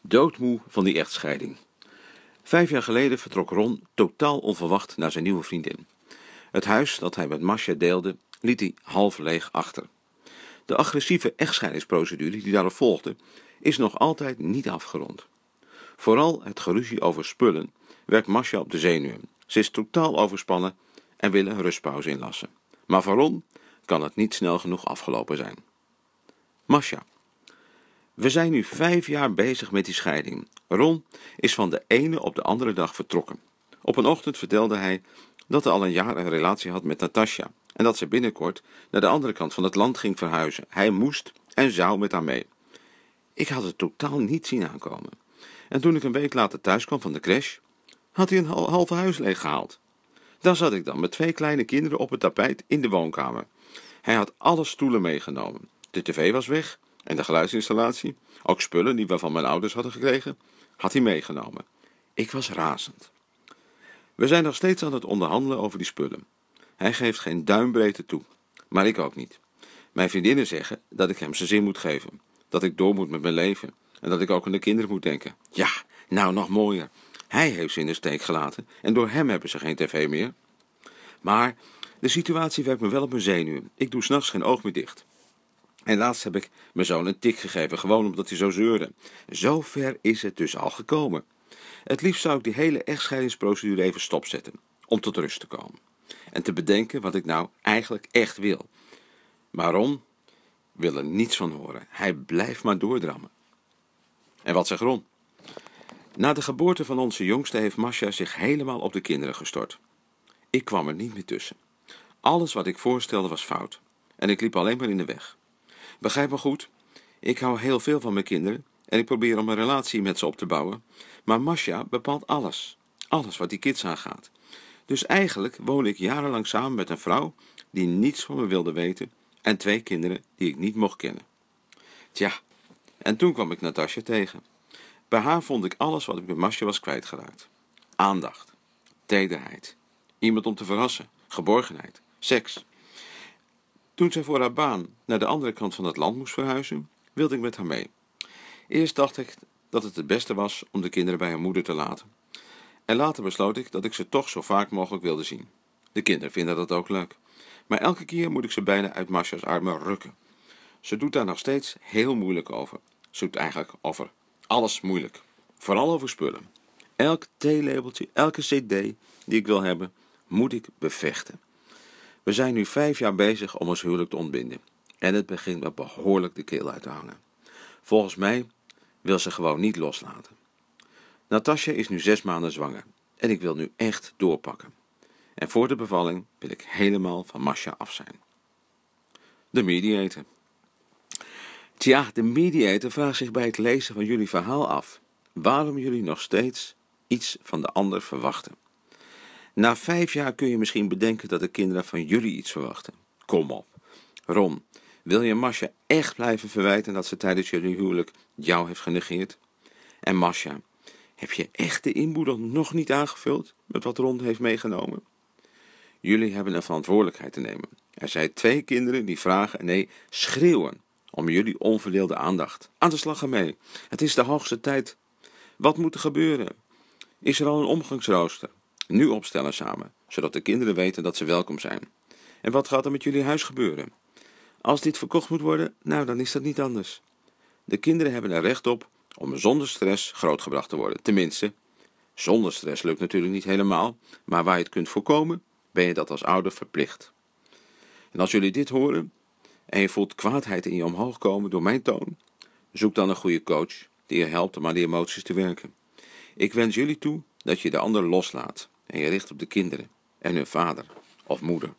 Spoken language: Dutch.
Doodmoe van die echtscheiding. Vijf jaar geleden vertrok Ron totaal onverwacht naar zijn nieuwe vriendin. Het huis dat hij met Masha deelde, liet hij half leeg achter. De agressieve echtscheidingsprocedure die daarop volgde, is nog altijd niet afgerond. Vooral het geruzie over spullen werkt Masha op de zenuwen. Ze is totaal overspannen en wil een rustpauze inlassen. Maar voor Ron kan het niet snel genoeg afgelopen zijn. Masha. We zijn nu vijf jaar bezig met die scheiding. Ron is van de ene op de andere dag vertrokken. Op een ochtend vertelde hij dat hij al een jaar een relatie had met Natasja en dat ze binnenkort naar de andere kant van het land ging verhuizen. Hij moest en zou met haar mee. Ik had het totaal niet zien aankomen. En toen ik een week later thuis kwam van de crash, had hij een halve huis leeggehaald. Daar zat ik dan met twee kleine kinderen op het tapijt in de woonkamer. Hij had alle stoelen meegenomen. De tv was weg en de geluidsinstallatie, ook spullen die we van mijn ouders hadden gekregen, had hij meegenomen. Ik was razend. We zijn nog steeds aan het onderhandelen over die spullen. Hij geeft geen duimbreedte toe, maar ik ook niet. Mijn vriendinnen zeggen dat ik hem zijn zin moet geven, dat ik door moet met mijn leven en dat ik ook aan de kinderen moet denken. Ja, nou nog mooier. Hij heeft ze in de steek gelaten en door hem hebben ze geen tv meer. Maar de situatie werkt me wel op mijn zenuwen. Ik doe s'nachts geen oog meer dicht. En laatst heb ik mijn zoon een tik gegeven, gewoon omdat hij zo zeurde. Zo ver is het dus al gekomen. Het liefst zou ik die hele echtscheidingsprocedure even stopzetten, om tot rust te komen. En te bedenken wat ik nou eigenlijk echt wil. Maar Ron wil er niets van horen. Hij blijft maar doordrammen. En wat zegt Ron? Na de geboorte van onze jongste heeft Masha zich helemaal op de kinderen gestort. Ik kwam er niet meer tussen. Alles wat ik voorstelde was fout. En ik liep alleen maar in de weg. Begrijp me goed, ik hou heel veel van mijn kinderen en ik probeer om een relatie met ze op te bouwen. Maar Masha bepaalt alles. Alles wat die kids aangaat. Dus eigenlijk woon ik jarenlang samen met een vrouw die niets van me wilde weten en twee kinderen die ik niet mocht kennen. Tja, en toen kwam ik Natasja tegen. Bij haar vond ik alles wat ik bij Masha was kwijtgeraakt. Aandacht, tederheid, iemand om te verrassen, geborgenheid, seks. Toen zij voor haar baan naar de andere kant van het land moest verhuizen, wilde ik met haar mee. Eerst dacht ik dat het het beste was om de kinderen bij haar moeder te laten. En later besloot ik dat ik ze toch zo vaak mogelijk wilde zien. De kinderen vinden dat ook leuk. Maar elke keer moet ik ze bijna uit Masha's armen rukken. Ze doet daar nog steeds heel moeilijk over. Ze doet eigenlijk over alles moeilijk. Vooral over spullen. Elk theelabeltje, elke cd die ik wil hebben, moet ik bevechten. We zijn nu vijf jaar bezig om ons huwelijk te ontbinden. En het begint me behoorlijk de keel uit te hangen. Volgens mij wil ze gewoon niet loslaten. Natasja is nu zes maanden zwanger. En ik wil nu echt doorpakken. En voor de bevalling wil ik helemaal van Masha af zijn. De mediator. Tja, de mediator vraagt zich bij het lezen van jullie verhaal af waarom jullie nog steeds iets van de ander verwachten. Na vijf jaar kun je misschien bedenken dat de kinderen van jullie iets verwachten. Kom op. Ron, wil je Masha echt blijven verwijten dat ze tijdens jullie huwelijk jou heeft genegeerd? En Masha, heb je echt de inboedel nog niet aangevuld met wat Ron heeft meegenomen? Jullie hebben een verantwoordelijkheid te nemen. Er zijn twee kinderen die vragen, nee, schreeuwen om jullie onverdeelde aandacht. Aan de slag ermee. Het is de hoogste tijd. Wat moet er gebeuren? Is er al een omgangsrooster? Nu opstellen samen, zodat de kinderen weten dat ze welkom zijn. En wat gaat er met jullie huis gebeuren? Als dit verkocht moet worden, nou dan is dat niet anders. De kinderen hebben er recht op om zonder stress grootgebracht te worden. Tenminste, zonder stress lukt natuurlijk niet helemaal, maar waar je het kunt voorkomen, ben je dat als ouder verplicht. En als jullie dit horen en je voelt kwaadheid in je omhoog komen door mijn toon, zoek dan een goede coach die je helpt om aan die emoties te werken. Ik wens jullie toe dat je de ander loslaat en je richt op de kinderen en hun vader of moeder.